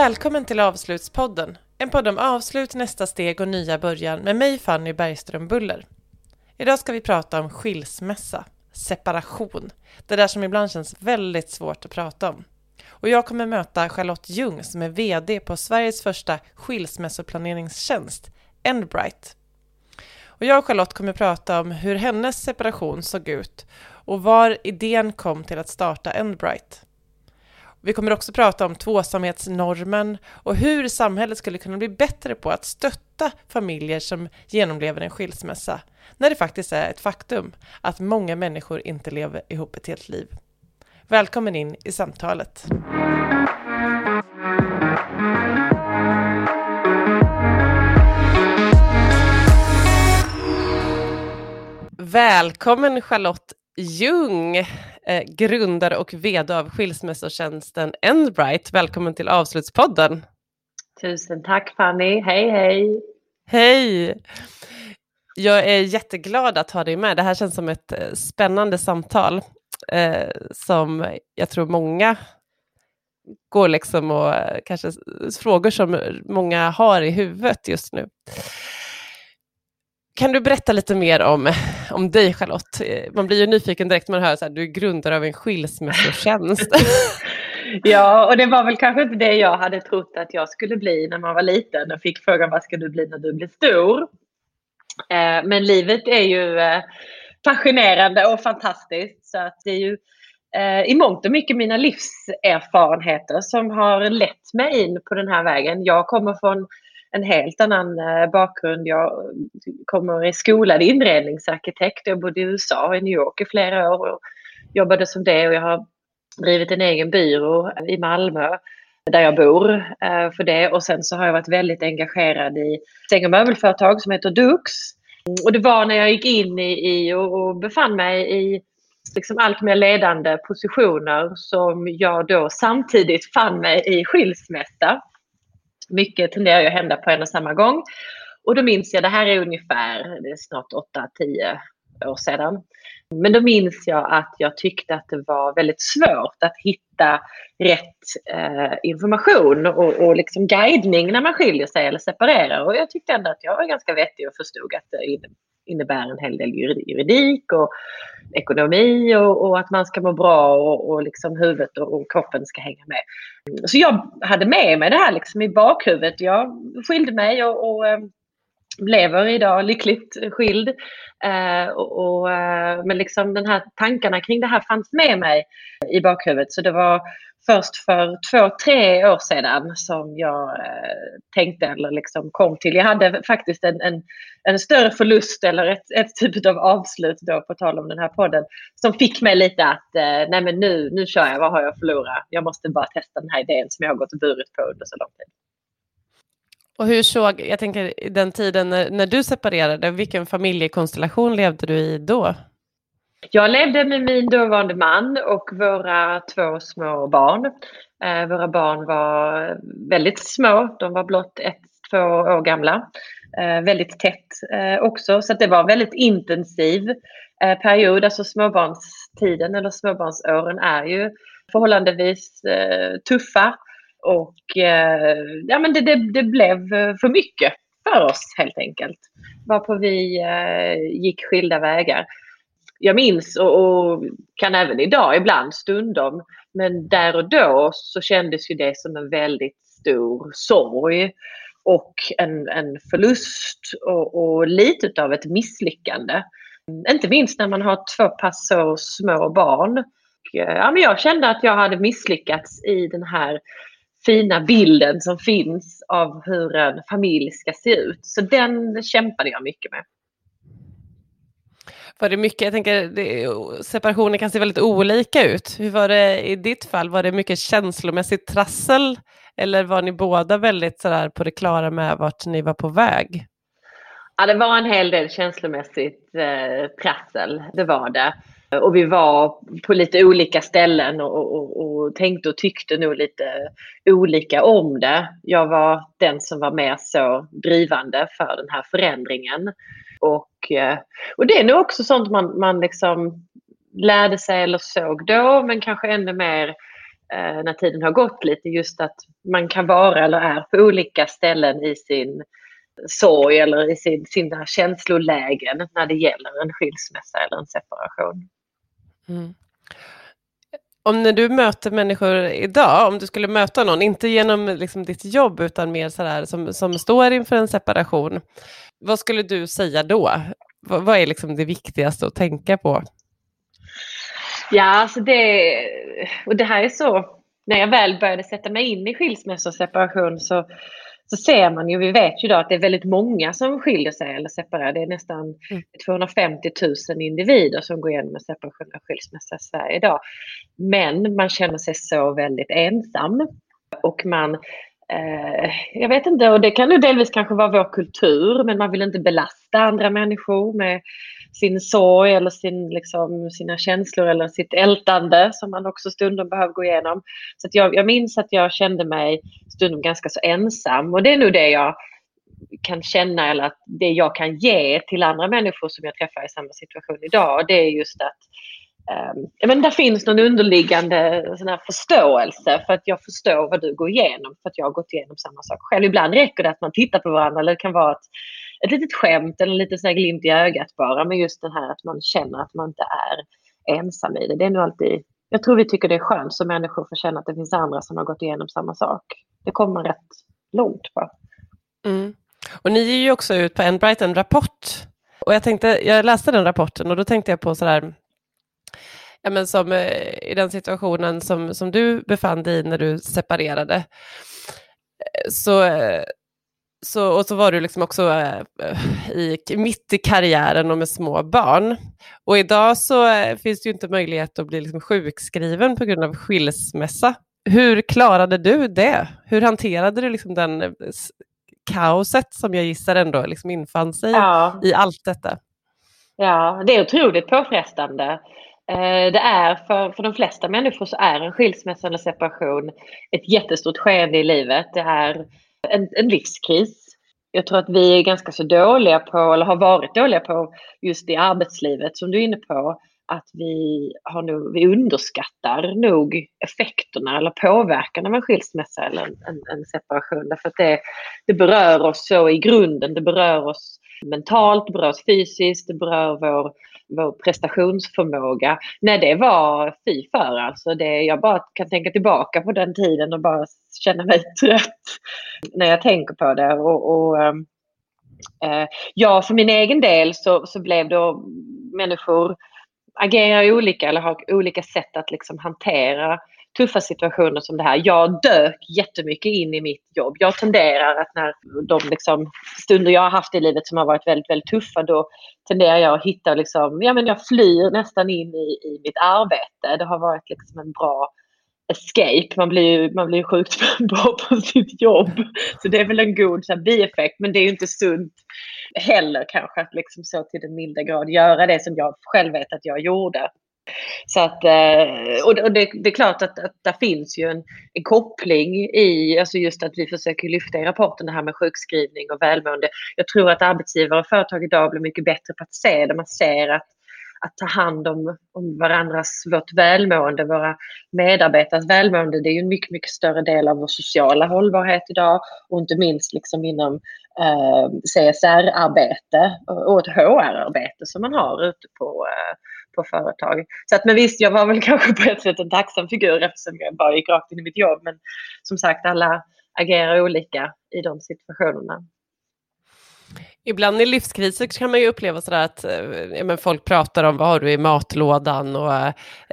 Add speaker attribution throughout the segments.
Speaker 1: Välkommen till Avslutspodden, en podd om avslut, nästa steg och nya början med mig Fanny Bergström Buller. Idag ska vi prata om skilsmässa, separation, det där som ibland känns väldigt svårt att prata om. Och jag kommer möta Charlotte Ljung som är VD på Sveriges första skilsmässoplaneringstjänst, Endbright. Och jag och Charlotte kommer prata om hur hennes separation såg ut och var idén kom till att starta Endbright. Vi kommer också prata om tvåsamhetsnormen och hur samhället skulle kunna bli bättre på att stötta familjer som genomlever en skilsmässa, när det faktiskt är ett faktum att många människor inte lever ihop ett helt liv. Välkommen in i samtalet. Välkommen Charlotte Ljung, eh, grundare och vd av skilsmässotjänsten Endbright. Välkommen till Avslutspodden.
Speaker 2: Tusen tack Fanny, hej hej!
Speaker 1: Hej! Jag är jätteglad att ha dig med. Det här känns som ett eh, spännande samtal eh, som jag tror många går liksom och eh, kanske frågor som många har i huvudet just nu. Kan du berätta lite mer om, om dig Charlotte? Eh, man blir ju nyfiken direkt när man hör att du är grundare av en skilsmässotjänst.
Speaker 2: ja, och det var väl kanske inte det jag hade trott att jag skulle bli när man var liten och fick frågan vad ska du bli när du blir stor? Eh, men livet är ju eh, fascinerande och fantastiskt så att det är ju eh, i mångt och mycket mina livserfarenheter som har lett mig in på den här vägen. Jag kommer från en helt annan eh, bakgrund. Jag kommer är skolad inredningsarkitekt. Jag bodde i USA, i New York i flera år och jobbade som det och jag har drivit en egen byrå i Malmö där jag bor eh, för det. Och sen så har jag varit väldigt engagerad i säng och möbelföretag som heter Dux. Och det var när jag gick in i, och, och befann mig i liksom allt mer ledande positioner som jag då samtidigt fann mig i skilsmässa mycket tenderar ju att hända på en och samma gång. Och då minns jag, det här är ungefär, det är snart 8-10 år sedan. Men då minns jag att jag tyckte att det var väldigt svårt att hitta rätt eh, information och, och liksom guidning när man skiljer sig eller separerar. Och jag tyckte ändå att jag var ganska vettig och förstod att det innebär en hel del juridik och ekonomi och, och att man ska må bra och, och liksom huvudet och, och, kroppen ska hänga med. Så jag hade med mig det här liksom i bakhuvudet. Jag skilde mig och, och ehm, lever idag lyckligt skild. Eh, och, och, eh, men liksom den här tankarna kring det här fanns med mig i bakhuvudet. Så det var först för två, tre år sedan som jag eh, tänkte eller liksom kom till. Jag hade faktiskt en, en, en större förlust eller ett, ett typ av avslut då på tal om den här podden som fick mig lite att eh, nej men nu, nu kör jag, vad har jag att förlora? Jag måste bara testa den här idén som jag har gått och burit på under så lång tid.
Speaker 1: Och hur såg, jag tänker den tiden när, när du separerade, vilken familjekonstellation levde du i då?
Speaker 2: Jag levde med min dåvarande man och våra två små barn. Eh, våra barn var väldigt små. De var blott ett, två år gamla. Eh, väldigt tätt eh, också, så det var en väldigt intensiv eh, period. Alltså småbarnstiden eller småbarnsåren är ju förhållandevis eh, tuffa. Och eh, ja, men det, det, det, blev eh, för mycket för oss helt enkelt. Varpå vi eh, gick skilda vägar jag minns och, och, kan även idag ibland stundom, men där och då så kändes ju det som en väldigt stor sorg och en, en förlust och, och lite av ett misslyckande. Inte minst när man har två pass så små barn. Eh, ja, men jag kände att jag hade misslyckats i den här fina bilden som finns av hur en familj ska se ut. Så den kämpade jag mycket med.
Speaker 1: Var det mycket, jag tänker det, separationer kan se väldigt olika ut. Hur var det i ditt fall? Var det mycket känslomässigt trassel eller var ni båda väldigt sådär på det klara med vart ni var på väg?
Speaker 2: Ja, det var en hel del känslomässigt eh, trassel, det var det. Och vi var på lite olika ställen och, och, och, tänkte och tyckte nog lite olika om det. Jag var den som var mer så drivande för den här förändringen. Och, eh, och det är nog också sånt man, man liksom lärde sig eller såg då men kanske ännu mer eh, när tiden har gått lite. Just att man kan vara eller är på olika ställen i sin sorg eller i sin, sina känslolägen när det gäller en skilsmässa eller en separation. Mm.
Speaker 1: Om när du möter människor idag, om du skulle möta någon, inte genom liksom ditt jobb utan mer sådär som, som står inför en separation, vad skulle du säga då? vad, vad är liksom det viktigaste att tänka på?
Speaker 2: Ja, alltså det, och det här är så, när jag väl började sätta mig in i skilsmässa och separation så, så ser man ju, vi vet ju då att det är väldigt många som skiljer sig eller separerar. Det är nästan mm. 250 000 individer som går igenom en separation och skilsmässa i Sverige idag. Men man känner sig så väldigt ensam och man eh, jag vet inte, och det kan ju delvis kanske vara vår kultur, men man vill inte belasta andra människor med sin sorg eller sin, liksom, sina känslor eller sitt ältande som man också stundom behöver gå igenom. Så jag, jag minns att jag kände mig stundom ganska så ensam och det är nog det jag kan känna eller att det jag kan ge till andra människor som jag träffar i samma situation idag, det är just att um, men där finns någon underliggande sån här förståelse för att jag förstår vad du går igenom för att jag har gått igenom samma sak själv. Ibland räcker det att man tittar på varandra eller det kan vara ett, ett litet skämt eller en liten glimt i ögat bara. Men just det här att man känner att man inte är ensam i det. Det är nog alltid, jag tror vi tycker det är skönt som människor får känna att det finns andra som har gått igenom samma sak. Det kommer man rätt långt på.
Speaker 1: Mm. Och ni ger ju också ut på Enbright en rapport. Och jag tänkte, jag läste den rapporten och då tänkte jag på sådär, ja men som eh, i den situationen som, som du befann dig i när du separerade. Eh, så eh, så, och så var du liksom också i, mitt i karriären och med små barn. Och idag så finns det ju inte möjlighet att bli liksom sjukskriven på grund av skilsmässa. Hur klarade du det? Hur hanterade du liksom den kaoset som jag gissar ändå liksom infann sig ja. i allt detta?
Speaker 2: Ja, det är otroligt påfrestande. Eh, det är för, för de flesta människor så är en skilsmässa eller separation ett jättestort skeende i livet. Det är en, en livskris. Jag tror att vi är ganska så dåliga på, eller har varit dåliga på, just i arbetslivet som du är inne på, att vi, har nog, vi underskattar nog effekterna eller påverkan av en skilsmässa eller en, en, en separation. Därför att det, det berör oss så i grunden. Det berör oss mentalt, det berör oss fysiskt, det berör vår vår prestationsförmåga. Nej, det var fy för alltså. Det, jag bara kan tänka tillbaka på den tiden och bara känna mig trött när jag tänker på det. Och, och äh, ja, för min egen del så, så blev det människor agerar olika eller har olika sätt att liksom hantera tuffa situationer som det här. Jag dök jättemycket in i mitt jobb. Jag tenderar att när de liksom, stunder jag har haft i livet som har varit väldigt, väldigt tuffa, då tenderar jag att hitta, liksom, ja men jag flyr nästan in i, i mitt arbete. Det har varit liksom en bra escape. Man blir, man blir sjukt bra på sitt jobb. Så det är väl en god så här, bieffekt. Men det är ju inte sunt heller kanske att liksom så till den milda grad göra det som jag själv vet att jag gjorde. Så att, eh, och det, det, är klart att, att det finns ju en, en, koppling i, alltså just att vi försöker lyfta i rapporten det här med sjukskrivning och välmående. Jag tror att arbetsgivare och företag idag blir mycket bättre på att se det. Man ser att, att ta hand om, om varandras, vårt välmående, våra medarbetares välmående. Det är ju en mycket, mycket större del av vår sociala hållbarhet idag och inte minst liksom inom eh, CSR-arbete och ett HR-arbete som man har ute på eh, på företag. Så att, men visst, jag var väl kanske på ett sätt en tacksam figur eftersom jag bara gick rakt in i mitt jobb. Men som sagt, alla agerar olika i de situationerna.
Speaker 1: Ibland i livskriser kan man ju uppleva sådär att eh, men folk pratar om vad har du i matlådan och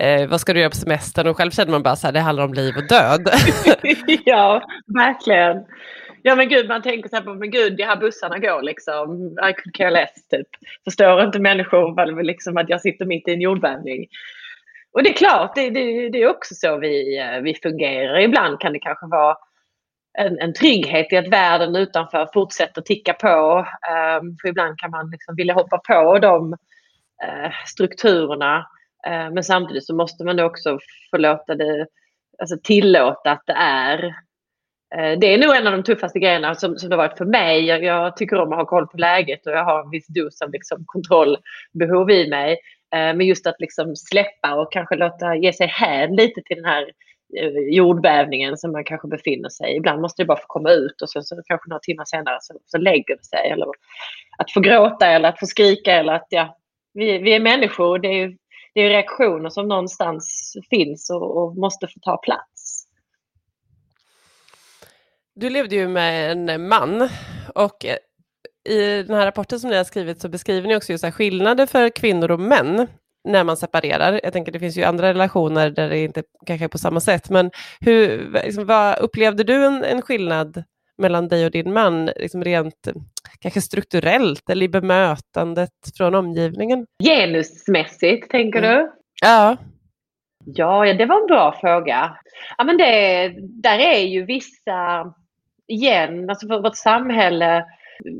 Speaker 1: eh, vad ska du göra på semestern och själv känner man bara så här, det handlar om liv och död.
Speaker 2: ja, verkligen. Ja men gud, man tänker så här på, men gud, de här bussarna går liksom. I could care less, typ. Förstår inte människor väl liksom att jag sitter mitt i en jordbävning. Och det är klart, det, det, det är också så vi, eh, vi fungerar. Ibland kan det kanske vara en, en trygghet i att världen utanför fortsätter ticka på. Um, för ibland kan man liksom vilja hoppa på de uh, strukturerna. Uh, men samtidigt så måste man också förlåta det, alltså tillåta att det är Eh, det är nog en av de tuffaste grejerna som, som det har varit för mig. Jag, jag, tycker om att ha koll på läget och jag har en viss dos av liksom kontrollbehov i mig. Eh, men just att liksom släppa och kanske låta ge sig hän lite till den här eh, jordbävningen som man kanske befinner sig i. Ibland måste det bara få komma ut och sen så kanske några timmar senare så, så lägger det sig. Eller att få gråta eller att få skrika eller att ja, vi, vi är människor. Det är, det är reaktioner som någonstans finns och, och måste få ta plats.
Speaker 1: Du levde ju med en man och i den här rapporten som ni har skrivit så beskriver ni också just skillnader för kvinnor och män när man separerar. Jag tänker det finns ju andra relationer där det inte kanske är på samma sätt, men hur, liksom, vad, upplevde du en, en skillnad mellan dig och din man, liksom rent kanske strukturellt eller i bemötandet från omgivningen?
Speaker 2: Genusmässigt, tänker mm. du?
Speaker 1: Ja.
Speaker 2: Ja, det var en bra fråga. Ja, men det, där är ju vissa, igen, alltså för vårt samhälle,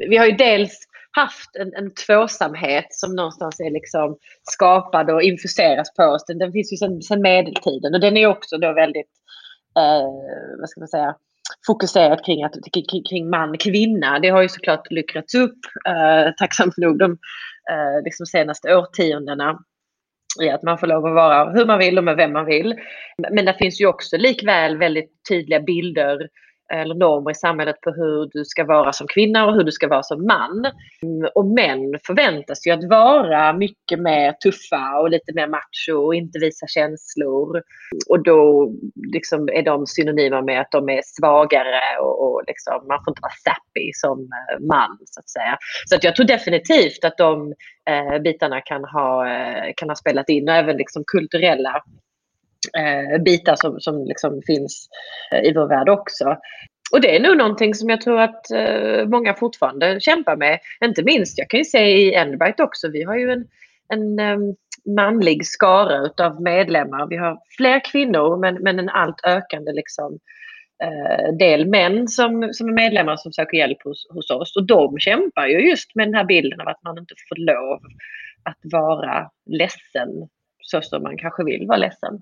Speaker 2: vi har ju dels haft en, en tvåsamhet som någonstans är liksom skapad och infuseras på oss. Den, den finns ju sedan, sedan medeltiden och den är också då väldigt, eh, vad ska man säga, fokuserad kring, att, kring, kring man, kvinna. Det har ju såklart luckrats upp, eh, tacksamt nog, de eh, liksom senaste årtiondena i att man får lov att vara hur man vill och med vem man vill. Men det finns ju också likväl väldigt tydliga bilder eller normer i samhället på hur du ska vara som kvinna och hur du ska vara som man. Och män förväntas ju att vara mycket mer tuffa och lite mer macho och inte visa känslor. Och då liksom är de synonyma med att de är svagare och, och liksom, man får inte vara sappy som eh, man så att säga. Så att jag tror definitivt att de eh, bitarna kan ha, eh, kan ha spelat in och även liksom kulturella eh, bitar som, som liksom finns eh, i vår värld också. Och det är nog någonting som jag tror att eh, många fortfarande kämpar med. Inte minst, jag kan ju se i Endbright också, vi har ju en, en um, manlig skara av medlemmar. Vi har fler kvinnor men, men en allt ökande liksom, eh, del män som, som är medlemmar som söker hjälp hos, hos oss. Och de kämpar ju just med den här bilden av att man inte får lov att vara ledsen så som man kanske vill vara ledsen.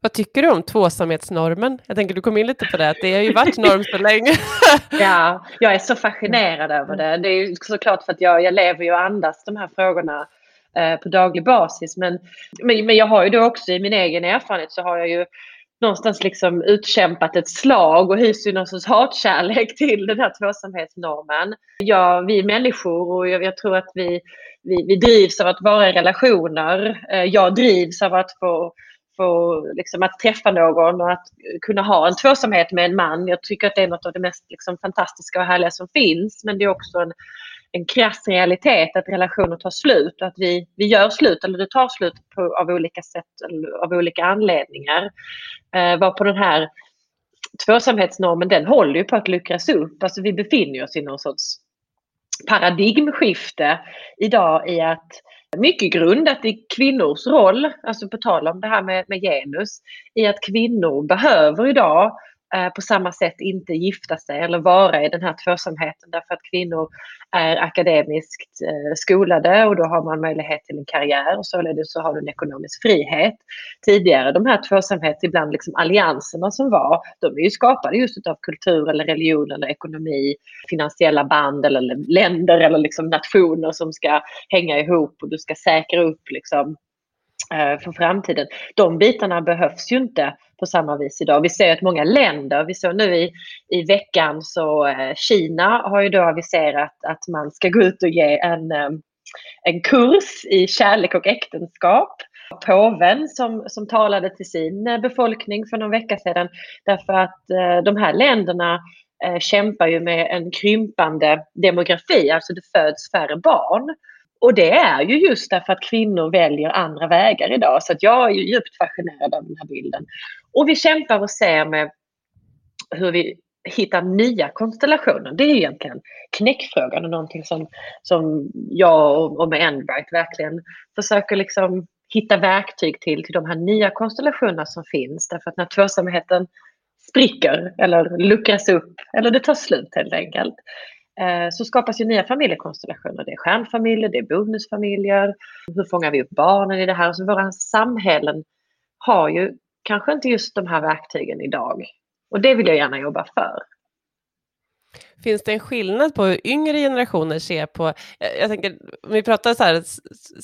Speaker 1: Vad tycker du om tvåsamhetsnormen? Jag tänker du kom in lite på det, att det har ju varit norm så länge.
Speaker 2: ja, jag är så fascinerad över det. Det är såklart för att jag, jag lever ju och andas de här frågorna eh, på daglig basis. Men, men, men jag har ju då också i min egen erfarenhet så har jag ju någonstans liksom utkämpat ett slag och hyser någon sorts hatkärlek till den här tvåsamhetsnormen. Ja, vi är människor och jag, jag tror att vi, vi, vi drivs av att vara i relationer. Eh, jag drivs av att få få, liksom, att träffa någon och att kunna ha en tvåsamhet med en man. Jag tycker att det är något av det mest liksom, fantastiska och härliga som finns. Men det är också en, en krass realitet att relationer tar slut och att vi, vi gör slut eller det tar slut på, av olika sätt eller av olika anledningar. Eh, var på den här tvåsamhetsnormen den håller ju på att luckras upp. Alltså vi befinner oss i någon sorts paradigmskifte idag i att mycket grundat i kvinnors roll, alltså på tal om det här med, med genus, i att kvinnor behöver idag Eh, på samma sätt inte gifta sig eller vara i den här tvåsamheten därför att kvinnor är akademiskt eh, skolade och då har man möjlighet till en karriär och således så har du en ekonomisk frihet. Tidigare de här tvåsamhet, ibland liksom allianserna som var, de är ju skapade just av kultur eller religion eller ekonomi, finansiella band eller länder eller liksom nationer som ska hänga ihop och du ska säkra upp liksom eh, för framtiden. De bitarna behövs ju inte på samma vis idag. Vi ser att många länder, vi såg nu i, i veckan så eh, Kina har ju då aviserat att man ska gå ut och ge en, eh, en kurs i kärlek och äktenskap. Påven som, som talade till sin eh, befolkning för någon vecka sedan därför att eh, de här länderna kämpar ju med en krympande demografi, alltså det föds färre barn. Och det är ju just därför att kvinnor väljer andra vägar idag. Så att jag är ju djupt fascinerad av den här bilden. Och vi kämpar och ser med hur vi hittar nya konstellationer. Det är egentligen knäckfrågan och någonting som, som jag och, och med Enbright verkligen försöker liksom hitta verktyg till, till de här nya konstellationerna som finns. Därför att när tvåsamheten spricker eller luckras upp eller det tar slut helt enkelt Eh, så skapas ju nya familjekonstellationer. Det är stjärnfamiljer, det är bonusfamiljer. Hur fångar vi upp barnen i det här? Så våra samhällen har ju kanske inte just de här verktygen idag. Och det vill jag gärna jobba för.
Speaker 1: Finns det en skillnad på hur yngre generationer ser på, jag, jag tänker, om vi pratar så här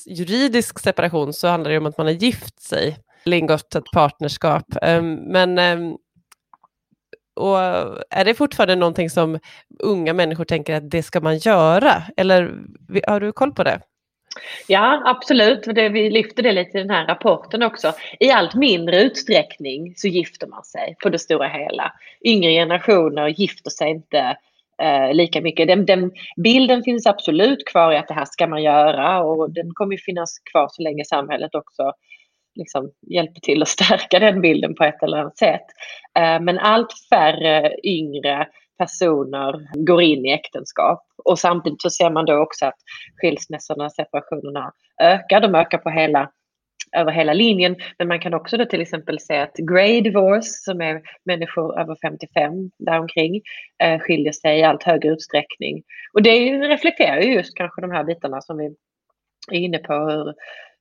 Speaker 1: juridisk separation så handlar det om att man har gift sig ingått ett partnerskap. Um, men um, och är det fortfarande någonting som unga människor tänker att det ska man göra? Eller har du koll på det?
Speaker 2: Ja, absolut. Det, vi lyfter det lite i den här rapporten också. I allt mindre utsträckning så gifter man sig på det stora hela. Yngre generationer gifter sig inte eh, lika mycket. Den, den, bilden finns absolut kvar i att det här ska man göra och den kommer finnas kvar så länge samhället också liksom hjälper till att stärka den bilden på ett eller annat sätt. Eh, men allt färre yngre personer går in i äktenskap. Och samtidigt så ser man då också att skilsmässorna, separationerna ökar. De ökar på hela, över hela linjen. Men man kan också då till exempel se att grey divorce, som är människor över 55 däromkring, eh, skiljer sig i allt högre utsträckning. Och det reflekterar ju just kanske de här bitarna som vi är inne på, hur,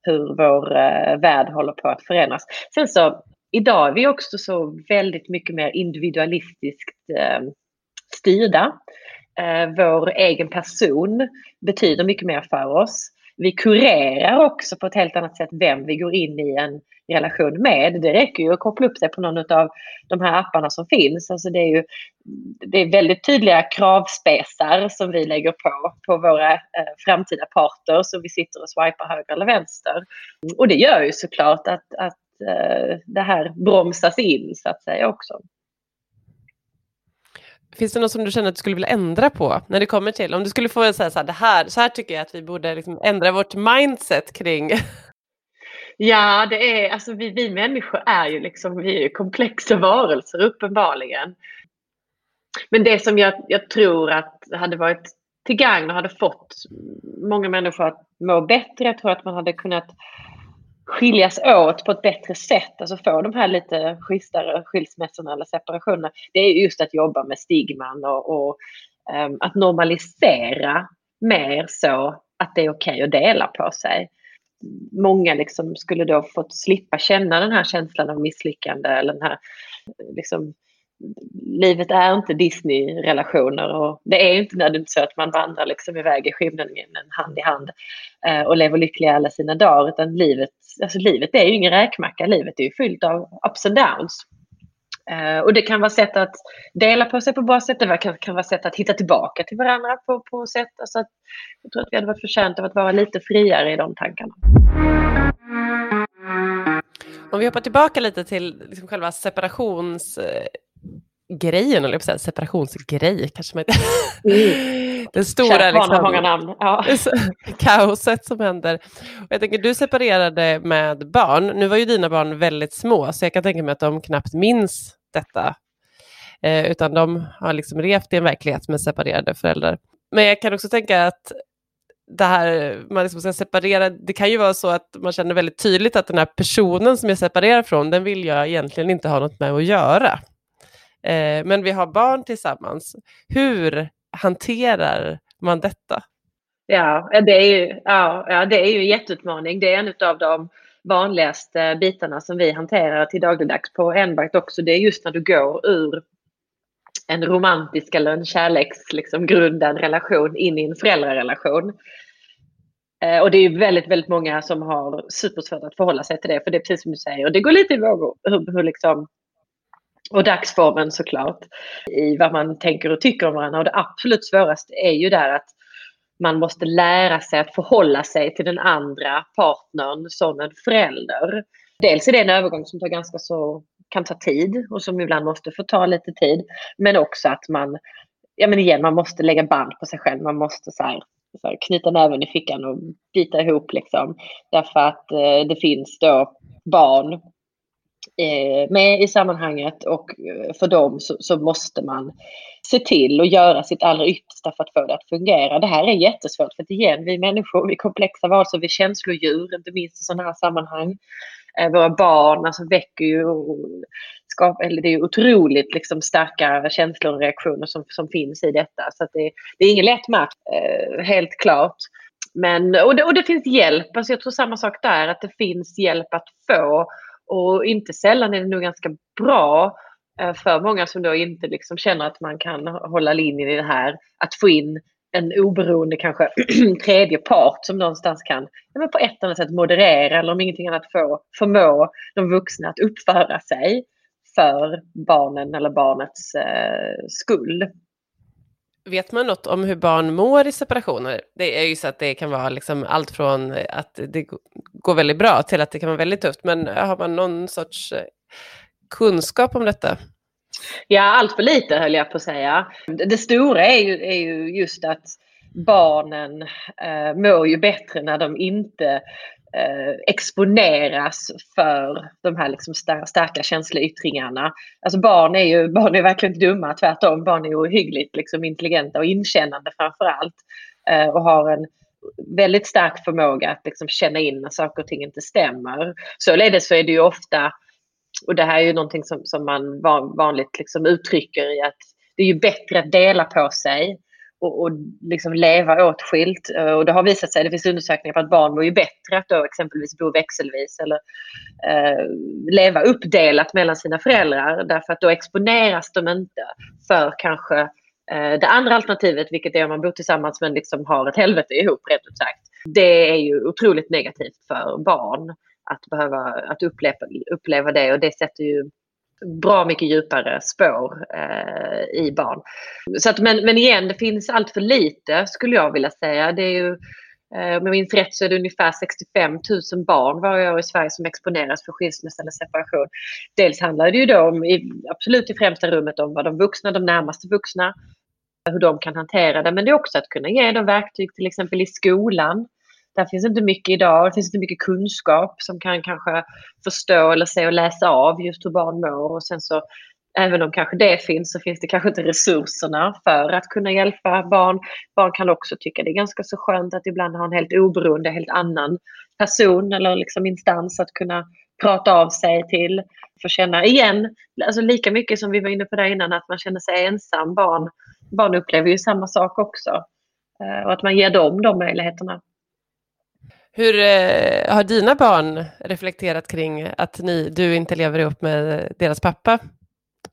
Speaker 2: hur vår eh, värld håller på att förändras. Sen så idag är vi också så väldigt mycket mer individualistiskt eh, styrda. Eh, vår egen person betyder mycket mer för oss. Vi kurerar också på ett helt annat sätt vem vi går in i en relation med. Det räcker ju att koppla upp sig på någon av de här apparna som finns. Alltså det, är ju, det är väldigt tydliga kravspesar som vi lägger på, på våra eh, framtida partners så vi sitter och swipar höger eller vänster. Och det gör ju såklart att, att eh, det här bromsas in så att säga också.
Speaker 1: Finns det något som du känner att du skulle vilja ändra på när det kommer till, om du skulle få säga så här, det här, så här tycker jag att vi borde liksom ändra vårt mindset kring
Speaker 2: Ja, det är, alltså vi, vi människor är ju liksom, vi är komplexa varelser uppenbarligen. Men det som jag, jag tror att hade varit till gagn och hade fått många människor att må bättre, jag tror att man hade kunnat skiljas åt på ett bättre sätt, alltså få de här lite schysstare skilsmässorna eller separationerna, det är just att jobba med stigman och, och um, att normalisera mer så att det är okej okay att dela på sig. Många liksom skulle då fått slippa känna den här känslan av misslyckande eller den här liksom, livet är inte Disney-relationer och det är inte nödvändigtvis så att man vandrar liksom iväg i skymningen hand i hand eh, och lever lyckliga alla sina dagar utan livet, alltså livet är ju ingen räkmacka, livet är ju fyllt av ups and downs. Eh, och det kan vara sätt att dela på sig på bra sätt, det kan, kan vara sätt att hitta tillbaka till varandra på, på sätt. Alltså att, jag tror att vi hade varit förtjänta av att vara lite friare i de tankarna.
Speaker 1: Om vi hoppar tillbaka lite till liksom själva separations eh, grejen, eller säga, separationsgrej kanske man inte... Mm. Den stora liksom,
Speaker 2: många namn. Ja.
Speaker 1: kaoset som händer. Och jag tänker, du separerade med barn. Nu var ju dina barn väldigt små, så jag kan tänka mig att de knappt minns detta. Eh, utan de har liksom levt i en verklighet med separerade föräldrar. Men jag kan också tänka att det här, man liksom ska separera, det kan ju vara så att man känner väldigt tydligt att den här personen som jag separerar från, den vill jag egentligen inte ha något med att göra. Eh, men vi har barn tillsammans. Hur hanterar man detta?
Speaker 2: Ja, det är ju, ja, ja, det är ju en jätteutmaning. Det är en av de vanligaste bitarna som vi hanterar till dagligdags på Enbart också. Det är just när du går ur en romantisk eller en kärleksgrundad liksom, relation in i en föräldrarelation. Eh, och det är väldigt, väldigt många som har supersvårt att förhålla sig till det. För det är precis som du säger, och det går lite i vågor hur, hur liksom och dagsformen såklart i vad man tänker och tycker om varandra. Och det absolut svåraste är ju där att man måste lära sig att förhålla sig till den andra partnern som en förälder. Dels är det en övergång som tar ganska så, kan ta tid och som ibland måste få ta lite tid. Men också att man, ja men igen, man måste lägga band på sig själv. Man måste så här, så här, knyta näven i fickan och bita ihop liksom. Därför att eh, det finns då barn Eh, med i sammanhanget och eh, för dem så, så, måste man se till och göra sitt allra yttersta för att få det att fungera. Det här är jättesvårt för att igen, vi människor, vi är komplexa varelser, vi är känslodjur, inte minst i sådana här sammanhang. Eh, våra barn alltså, väcker ju skap, eller det är otroligt liksom, starka känslor och reaktioner som, som finns i detta. Så det, det, är ingen lätt match, helt klart. Men, och, det, och det finns hjälp, alltså jag tror samma sak där, att det finns hjälp att få och inte sällan är det nog ganska bra eh, för många som då inte liksom känner att man kan hålla linjen i det här, att få in en oberoende kanske tredje part som någonstans kan ja, men på ett eller annat sätt moderera eller om ingenting annat få förmå de vuxna att uppföra sig för barnen eller barnets eh, skull.
Speaker 1: Vet man något om hur barn mår i separationer? Det är ju så att det kan vara liksom allt från eh, att det går väldigt bra till att det kan vara väldigt tufft. Men eh, har man någon sorts eh, kunskap om detta?
Speaker 2: Ja, allt för lite höll jag på att säga. Det stora är ju, är ju just att barnen eh, mår ju bättre när de inte eh, exponeras för de här liksom starka känsloyttringarna. Alltså barn är ju barn är verkligen inte dumma, tvärtom. Barn är ohyggligt liksom, intelligenta och inkännande framför allt. Eh, och har en väldigt stark förmåga att liksom, känna in när saker och ting inte stämmer. Således så är det ju ofta och det här är ju någonting som, som man vanligt liksom uttrycker i att det är ju bättre att dela på sig och, och liksom leva åtskilt. Eh, och det har visat sig, det finns undersökningar på att barn mår ju bättre att då exempelvis bo växelvis eller eh, leva uppdelat mellan sina föräldrar därför att då exponeras de inte för kanske eh, det andra alternativet, vilket är om man bor tillsammans men liksom har ett helvete ihop rent ut sagt. Det är ju otroligt negativt för barn att behöva att uppleva, uppleva det och det sätter ju bra mycket djupare spår eh, i barn. Så att, men, men igen, det finns allt för lite skulle jag vilja säga. Det är ju, eh, om jag minns rätt så är det ungefär 65 000 barn varje år i Sverige som exponeras för skilsmässa eller separation. Dels handlar det ju då om, i, absolut i främsta rummet om vad de vuxna, de närmaste vuxna, hur de kan hantera det. Men det är också att kunna ge dem verktyg till exempel i skolan där finns inte mycket idag. Det finns inte mycket kunskap som kan kanske förstå eller se och läsa av just hur barn mår. Och sen så, även om kanske det finns så finns det kanske inte resurserna för att kunna hjälpa barn. Barn kan också tycka det är ganska så skönt att ibland ha en helt oberoende, helt annan person eller liksom instans att kunna prata av sig till. Få känna igen, alltså lika mycket som vi var inne på där innan, att man känner sig ensam. Barn, barn upplever ju samma sak också. Eh, och att man ger dem de möjligheterna.
Speaker 1: Hur eh, har dina barn reflekterat kring att ni, du inte lever ihop med deras pappa?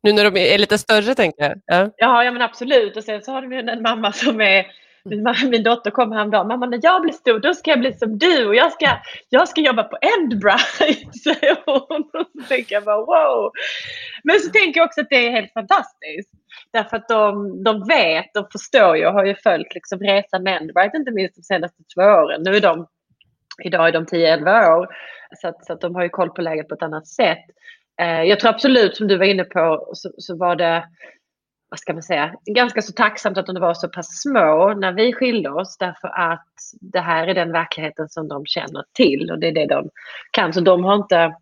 Speaker 1: Nu när de är lite större tänker jag.
Speaker 2: Ja, ja, ja men absolut. Och sen så har de ju en mamma som är min, min dotter kom häromdagen. Mamma när jag blir stor då ska jag bli som du och jag ska, jag ska jobba på Endbright. Säger hon. Och så tänker jag bara wow. Men så tänker jag också att det är helt fantastiskt. Därför att de, de vet, de förstår ju och har ju följt liksom resan med Endbright inte minst de senaste två åren. Nu är de Idag är de 10-11 år. Så att, så att de har ju koll på läget på ett annat sätt. Eh, jag tror absolut, som du var inne på, så, så, var det vad ska man säga, ganska så tacksamt att de var så pass små när vi skilde oss därför att det här är den verkligheten som de känner till och det är det de kan. Så de har inte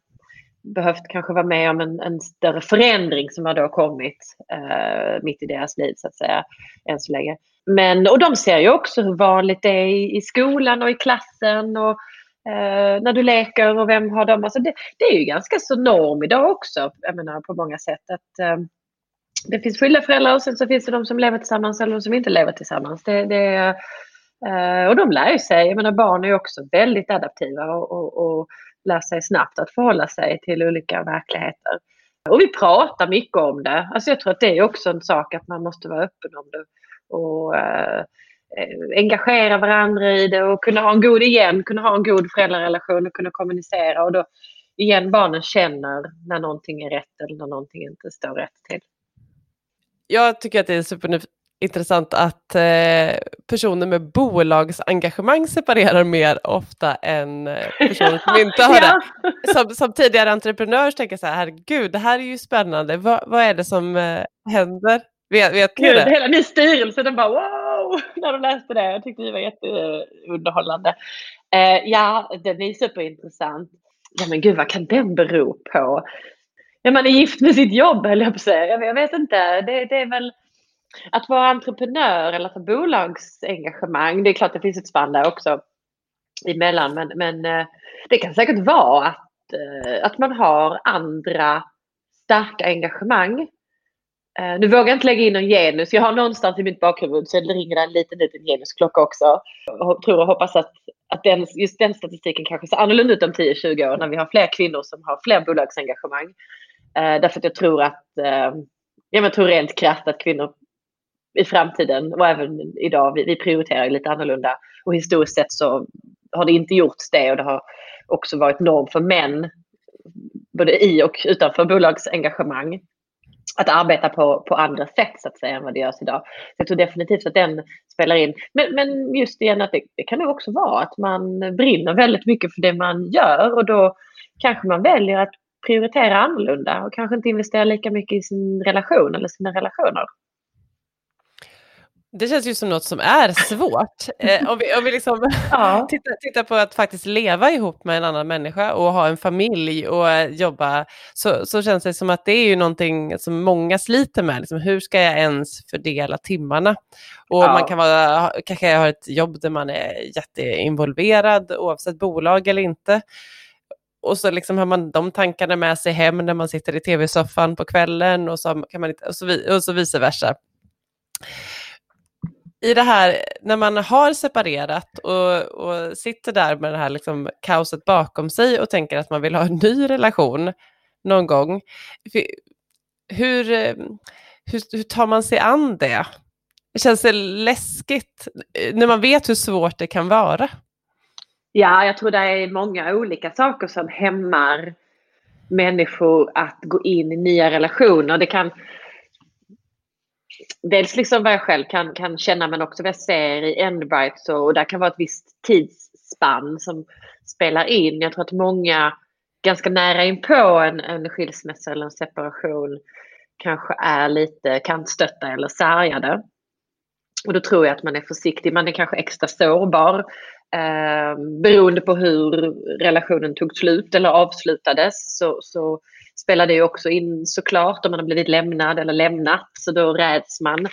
Speaker 2: behövt kanske vara med om en, en större förändring som har då kommit eh, mitt i deras liv så att säga, än så länge. Men, och de ser ju också hur vanligt det är i, i skolan och i klassen och eh, när du leker och vem har dem. Alltså det, det, är ju ganska så norm idag också, jag menar på många sätt. Att, eh, det finns skilda föräldrar och sen så finns det de som lever tillsammans eller de som inte lever tillsammans. Det, det, eh, och de lär ju sig, jag menar barn är ju också väldigt adaptiva och, och, och lär sig snabbt att förhålla sig till olika verkligheter. Och vi pratar mycket om det. Alltså jag tror att det är också en sak att man måste vara öppen om det och eh, engagera varandra i det och kunna ha en god, igen, kunna ha en god föräldrarelation och kunna kommunicera och då igen barnen känner när någonting är rätt eller när någonting inte står rätt till.
Speaker 1: Jag tycker att det är superintressant att eh, personer med bolagsengagemang separerar mer ofta än eh, personer som inte har det. Som, som tidigare entreprenör tänker jag så här, herregud, det här är ju spännande. Va, vad är det som eh, händer? Vet, vet
Speaker 2: ni det? Hela min styrelse den bara wow när de läste det. Jag tyckte det var jätteunderhållande. Eh, ja, den är superintressant. Ja men gud vad kan den bero på? Ja, man är gift med sitt jobb höll jag på att säga. Jag, vet inte. Det, det, är väl att vara entreprenör eller för bolagsengagemang. Det är klart det finns ett spann där också emellan. Men, men eh, det kan säkert vara att, eh, att man har andra starka engagemang Uh, nu vågar jag inte lägga in någon genus. Jag har någonstans i mitt bakhuvud så det ringer en liten, liten genusklocka också. Jag tror och hoppas att, att den, just den statistiken kanske ser annorlunda ut om 10-20 år när vi har fler kvinnor som har fler bolagsengagemang. Uh, därför att jag tror att, uh, jag tror rent krasst att kvinnor i framtiden och även idag. Vi, vi prioriterar lite annorlunda och historiskt sett så har det inte gjorts det och det har också varit norm för män både i och utanför bolagsengagemang att arbeta på, på andra sätt så att säga än vad det görs idag. Så jag tror definitivt att den spelar in. Men, men just igen att det, det kan nog också vara att man brinner väldigt mycket för det man gör och då kanske man väljer att prioritera annorlunda och kanske inte investera lika mycket i sin relation eller sina relationer.
Speaker 1: Det känns ju som något som är svårt. Eh, om vi, om vi liksom ja. tittar, tittar, på att faktiskt leva ihop med en annan människa och ha en familj och eh, jobba, så, så känns det som att det är ju någonting som många sliter med. Liksom, hur ska jag ens fördela timmarna? Och ja. man kan vara, kanske har ett jobb där man är jätteinvolverad oavsett bolag eller inte. Och så liksom har man de tankarna med sig hem när man sitter i tv-soffan på kvällen och så, kan man och så, och så vice versa i det här, när man har separerat och, och sitter där med det här liksom kaoset bakom sig och tänker att man vill ha en ny relation någon gång. Hur, hur, hur tar man sig an det? Känns det läskigt när man vet hur svårt det kan vara?
Speaker 2: Ja, jag tror det är många olika saker som hämmar människor att gå in i nya relationer. Det kan dels liksom vad jag själv kan, kan känna men också vad jag ser i Endbright så, och där kan vara ett visst tidsspann som spelar in. Jag tror att många ganska nära inpå en, en skilsmässa eller en separation kanske är lite kantstötta eller sargade. Och då tror jag att man är försiktig. Man är kanske extra sårbar eh, beroende på hur relationen tog slut eller avslutades. Så, så spelar det också in såklart om man har blivit lämnad eller lämnat. Så då räds man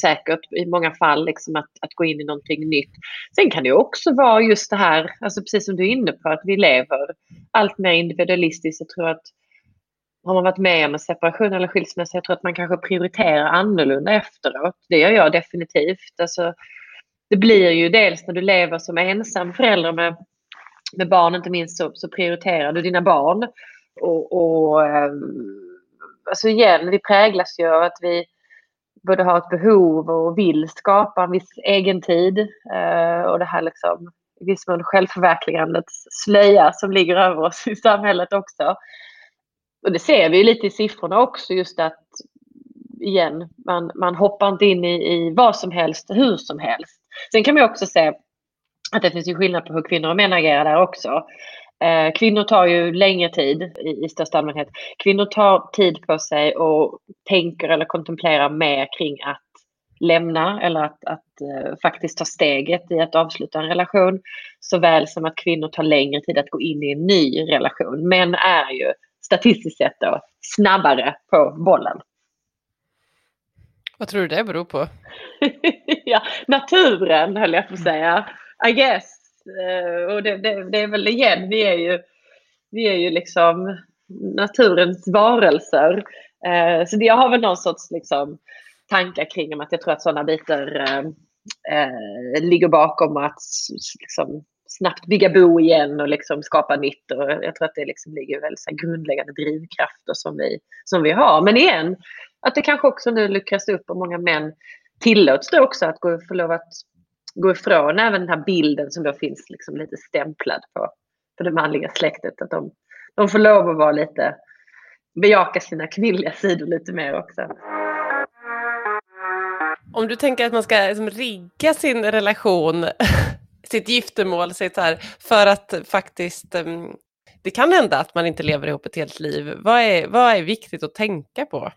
Speaker 2: säkert i många fall liksom att, att gå in i någonting nytt. Sen kan det också vara just det här, alltså precis som du är inne på, att vi lever allt mer individualistiskt. Jag tror att har man varit med om en separation eller skilsmässa, jag tror att man kanske prioriterar annorlunda efteråt. Det gör jag definitivt. Alltså, det blir ju dels när du lever som ensam förälder med, med barn, inte minst så, så prioriterar du dina barn. Och, och ehm, alltså igen, vi präglas ju av att vi både har ett behov och vill skapa en viss egen tid. Eh, och det här liksom i viss mån självförverkligandets slöja som ligger över oss i samhället också. Och det ser vi ju lite i siffrorna också, just att igen, man, man hoppar inte in i, i vad som helst, hur som helst. Sen kan man också se att det finns ju skillnad på hur kvinnor och män agerar där också. Eh, kvinnor tar ju längre tid i, i största allmänhet. Kvinnor tar tid på sig och tänker eller kontemplerar mer kring att lämna eller att, att uh, faktiskt ta steget i att avsluta en relation. Såväl som att kvinnor tar längre tid att gå in i en ny relation. Män är ju statistiskt sett då snabbare på bollen.
Speaker 1: Vad tror du det beror på?
Speaker 2: ja, naturen höll jag på att säga. I guess. Eh, och det, det, det, är väl igen, vi är ju, vi är ju liksom naturens varelser. Eh, så jag har väl någon sorts liksom, tankar kring att jag tror att sådana bitar eh, eh ligger bakom att liksom, snabbt bygga bo igen och liksom skapa nytt. Och jag tror att det liksom ligger väldigt så grundläggande drivkrafter som vi, som vi har. Men igen, att det kanske också nu luckras upp och många män tillåts då också att gå, få lov att gå ifrån även den här bilden som då finns liksom lite stämplad på, på det manliga släktet. Att de, de får lov att vara lite, bejaka sina kvinnliga sidor lite mer också.
Speaker 1: Om du tänker att man ska liksom rigga sin relation, sitt giftermål, sitt här, för att faktiskt mm, det kan hända att man inte lever ihop ett helt liv. Vad är, vad är viktigt att tänka på?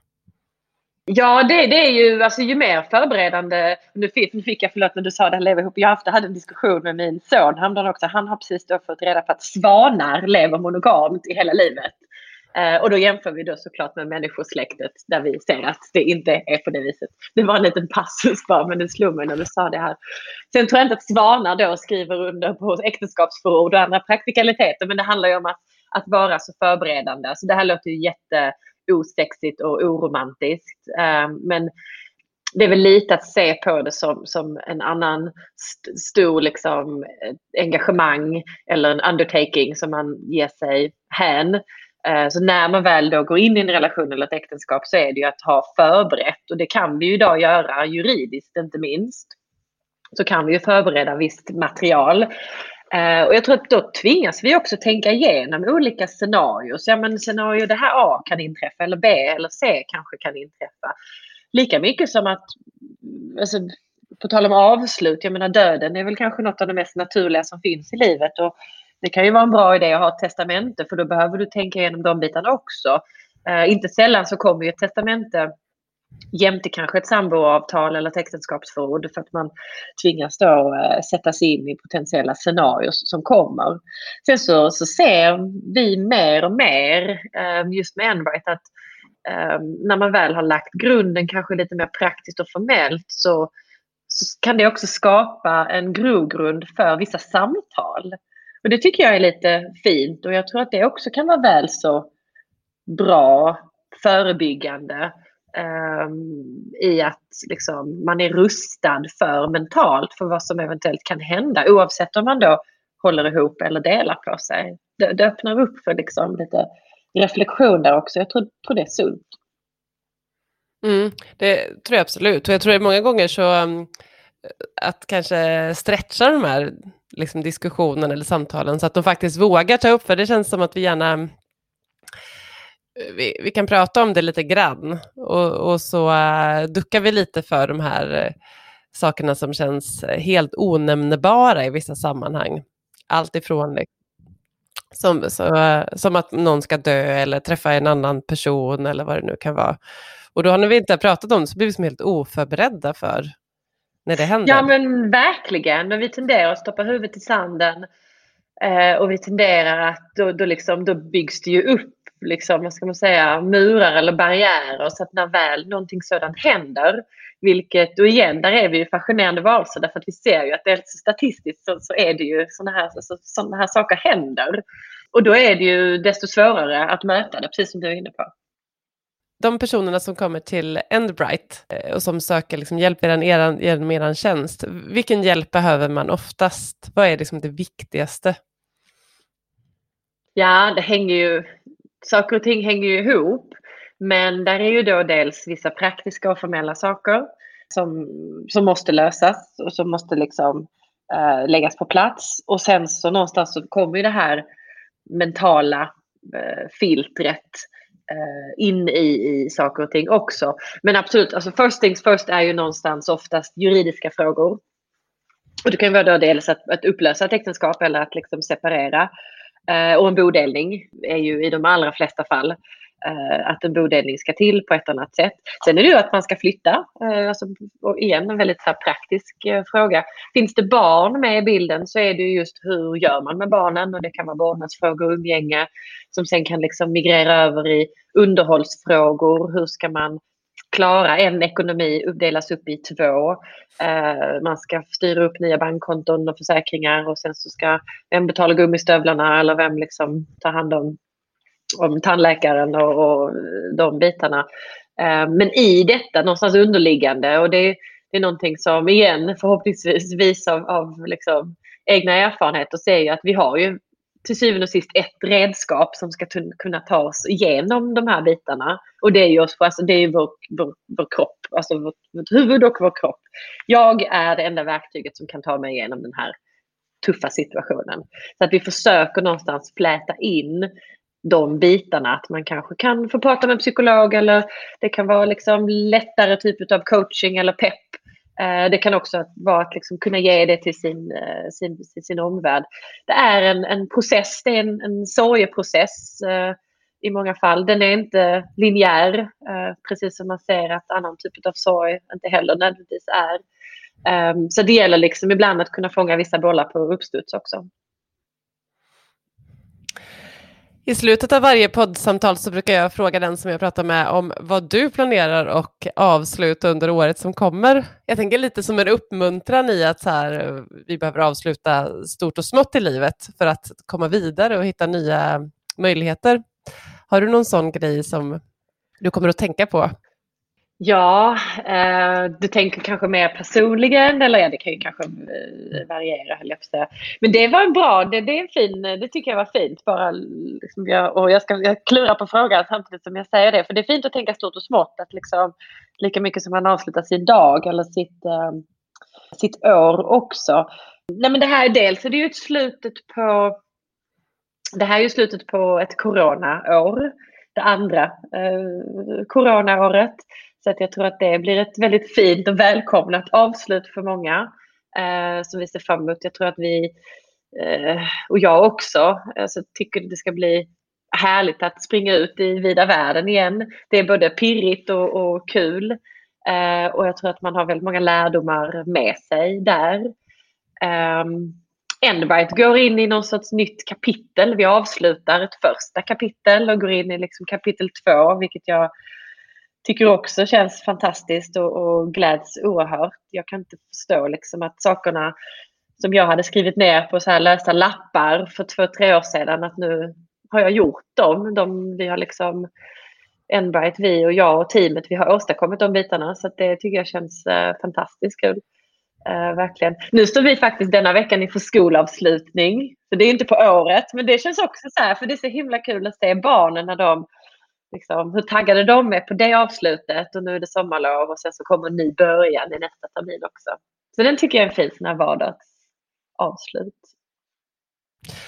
Speaker 2: Ja, det, det är ju, alltså ju mer förberedande, nu fick, nu fick jag, förlåt när du sa det här lever ihop, jag hade en diskussion med min son häromdagen också, han har precis då fått reda på att svanar lever monogamt i hela livet. Eh, och då jämför vi då såklart med människosläktet där vi ser att det inte är på det viset. Det var en liten passus bara, men det slog mig när du sa det här. Sen tror jag inte att svanar då skriver under på äktenskapsförord och andra praktikaliteter, men det handlar ju om att, att vara så förberedande. Så det här låter ju jätte osexigt och oromantiskt. Ehm, men det är väl lite att se på det som, som en annan st stor liksom, eh, engagemang eller en undertaking som man ger sig hän. Ehm, så när man väl då går in i en relation eller ett äktenskap så är det ju att ha förberett och det kan vi ju idag göra juridiskt inte minst. Så kan vi ju förbereda visst material. Eh, och jag tror att då tvingas vi också tänka igenom olika scenarier. Så ja, men scenario det här A kan inträffa eller B eller C kanske kan inträffa. Lika mycket som att, alltså, på tal om avslut, jag menar döden är väl kanske något av det mest naturliga som finns i livet. Och det kan ju vara en bra idé att ha ett testamente för då behöver du tänka igenom de bitarna också. Eh, inte sällan så kommer ju ett testamente jämte kanske ett samboavtal eller ett äktenskapsförord för att man tvingas då eh, sätta sig in i potentiella scenarier som kommer. Sen så, så ser vi mer och mer ehm, just med Enbright att ehm, när man väl har lagt grunden kanske lite mer praktiskt och formellt så, så kan det också skapa en grogrund för vissa samtal. Och det tycker jag är lite fint och jag tror att det också kan vara väl så bra förebyggande Ehm, i att liksom, man är rustad för mentalt för vad som eventuellt kan hända oavsett om man då håller ihop eller delar på sig. Det, det öppnar upp för liksom lite reflektion där också. Jag tror, tror det är sunt.
Speaker 1: Mm, det tror jag absolut. Och jag tror att många gånger så um, att kanske stretcha de här liksom, diskussionerna eller samtalen så att de faktiskt vågar ta upp, för det känns som att vi gärna vi, vi kan prata om det lite grann och, och så uh, duckar vi lite för de här uh, sakerna som känns eh, helt onämnbara i vissa sammanhang. Allt ifrån liksom, som, så, uh, som att någon ska dö eller träffa en annan person eller vad det nu kan vara. Och då när vi inte har pratat om det så blir vi som helt oförberedda för när det händer.
Speaker 2: Ja men verkligen, och vi tenderar att stoppa huvudet i sanden eh, och vi tenderar att då, då, liksom, då byggs det ju upp liksom, vad ska man säga, murar eller barriärer så att när väl någonting sådant händer, vilket, och igen, där är vi ju fascinerande varelser därför att vi ser ju att det är statistiskt så, så är det ju sådana här, så, såna här saker händer. Och då är det ju desto svårare att möta det, precis som du är inne på
Speaker 1: de personerna som kommer till Endbright eh, och som söker liksom hjälp genom er, genom er tjänst, vilken hjälp behöver man oftast? Vad är liksom det viktigaste?
Speaker 2: Ja, det hänger ju, saker och ting hänger ju ihop. Men där är ju då dels vissa praktiska och formella saker som, som måste lösas och som måste liksom äh, läggas på plats. Och sen så någonstans så kommer ju det här mentala äh, filtret Eh, in i, i saker och ting också. Men absolut, alltså first things first är ju någonstans oftast juridiska frågor. Och det kan vara då dels att, att upplösa ett äktenskap eller att liksom separera. Eh, och en bodelning är ju i de allra flesta fall Eh, att en bodelning ska till på ett annat sätt. Sen är det ju att man ska flytta. Eh, alltså, igen en väldigt här, praktisk eh, fråga. Finns det barn med i bilden så är det just hur gör man med barnen och det kan vara vårdnadsfrågor och umgänge som sen kan liksom migrera över i underhållsfrågor. Hur ska man klara en ekonomi delas upp i två. Eh, man ska styra upp nya bankkonton och försäkringar och sen så ska vem betala gummistövlarna eller vem liksom tar hand om om tandläkaren och, och de bitarna. Eh, men i detta någonstans underliggande och det, det är någonting som igen förhoppningsvis visar av, av liksom, egna erfarenheter ser att vi har ju till syvende och sist ett redskap som ska kunna ta oss igenom de här bitarna. Och det är ju, alltså, det är vår, vår, vår kropp, alltså vårt, vårt huvud och vår kropp. Jag är det enda verktyget som kan ta mig igenom den här tuffa situationen. Så att vi försöker någonstans fläta in de bitarna. Att man kanske kan få prata med en psykolog eller det kan vara liksom lättare typ av coaching eller pepp. Eh, det kan också vara att liksom kunna ge det till sin, eh, sin, sin, sin omvärld. Det är en, en process, det är en, en sorgeprocess eh, i många fall. Den är inte linjär, precis som man ser att annan typ av sorg inte heller nödvändigtvis är. Ehm, så det gäller liksom ibland att kunna fånga vissa bollar på uppstuds också.
Speaker 1: I slutet av varje poddsamtal så brukar jag fråga den som jag pratar med om vad du planerar och avsluta under året som kommer. Jag tänker lite som en uppmuntran i att så här, eh, vi behöver avsluta stort och smått i livet för att komma vidare och hitta nya möjligheter. Har du någon sån grej som du kommer att tänka på?
Speaker 2: Ja, eh, du tänker kanske mer personligen eller ja, det kan ju kanske eh, variera höll jag på att säga. Men det var en bra, det, det är en fin, eh, det tycker jag var fint. Bara, liksom jag, och jag ska jag klura på frågan samtidigt som jag säger det. För det är fint att tänka stort och smått. Att liksom, lika mycket som man avslutar sin dag eller sitt, eh, sitt år också. Nej men det här är dels är det ju ett slutet på det här är ju slutet på ett coronaår. Det andra eh, coronaåret. Så att jag tror att det blir ett väldigt fint och välkomnat avslut för många eh, som vi ser fram emot. Jag tror att vi, eh, och jag också, alltså, tycker det ska bli härligt att springa ut i vida världen igen. Det är både pirrigt och, och kul. Eh, och jag tror att man har väldigt många lärdomar med sig där. Um, går in i någon sorts nytt kapitel. Vi avslutar ett första kapitel och går in i liksom kapitel två, vilket jag tycker också känns fantastiskt och, och gläds oerhört. Jag kan inte förstå liksom att sakerna som jag hade skrivit ner på så här lösa lappar för två, tre år sedan, att nu har jag gjort dem. De, vi har liksom, Enbright, vi och jag och teamet, vi har åstadkommit de bitarna. Så det tycker jag känns eh, fantastiskt kul. Eh, verkligen. Nu står vi faktiskt denna veckan inför skolavslutning. Så det är inte på året, men det känns också så här, för det är så himla kul att se barnen när de liksom, hur taggade de är på det avslutet och nu är det sommarlov och sen så kommer en ny början i nästa termin också. Så den tycker jag är en fin sån här vardagsavslut.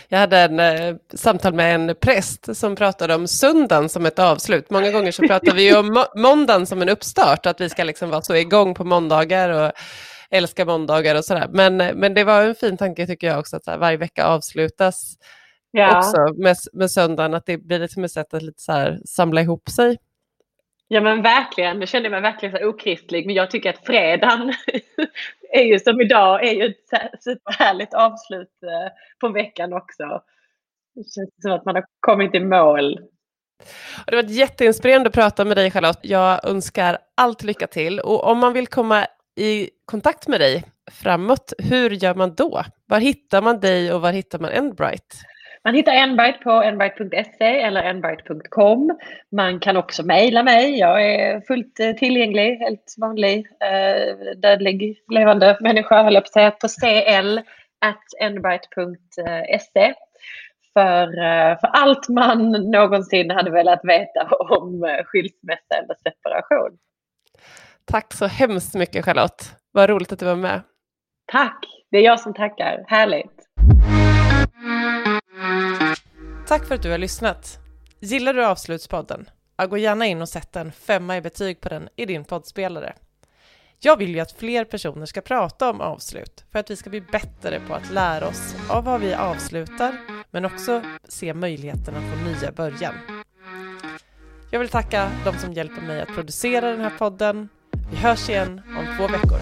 Speaker 1: Jag hade en eh, samtal med en präst som pratade om söndagen som ett avslut. Många gånger så pratar vi ju om må måndagen som en uppstart, att vi ska liksom vara så igång på måndagar och älska måndagar och sådär. Men, men det var en fin tanke tycker jag också, att här, varje vecka avslutas ja. också med, med söndagen, att det blir liksom ett sätt att lite så här, samla ihop sig.
Speaker 2: Ja men verkligen, nu kände jag mig verkligen så okristlig, men jag tycker att fredagen är ju som idag, är ju ett superhärligt avslut eh, på veckan också. Det känns som att man har kommit i mål.
Speaker 1: Det var jätteinspirerande att prata med dig Charlotte. Jag önskar allt lycka till och om man vill komma i kontakt med dig framåt, hur gör man då? Var hittar man dig och var hittar man Endbright?
Speaker 2: Man hittar Enbright på enbright.se eller enbright.com. Man kan också mejla mig. Jag är fullt eh, tillgänglig, helt vanlig eh, dödlig levande människa, höll jag på att säga, på cl enbright.se för, eh, för allt man någonsin hade velat veta om skilsmässa eller separation.
Speaker 1: Tack så hemskt mycket Charlotte. Vad roligt att du var med.
Speaker 2: Tack. Det är jag som tackar. Härligt.
Speaker 1: Tack för att du har lyssnat. Gillar du Avslutspodden? gå gärna in och sätt en femma i betyg på den i din poddspelare. Jag vill ju att fler personer ska prata om avslut för att vi ska bli bättre på att lära oss av vad vi avslutar men också se möjligheterna på nya början. Jag vill tacka de som hjälper mig att producera den här podden. Vi hörs igen om två veckor.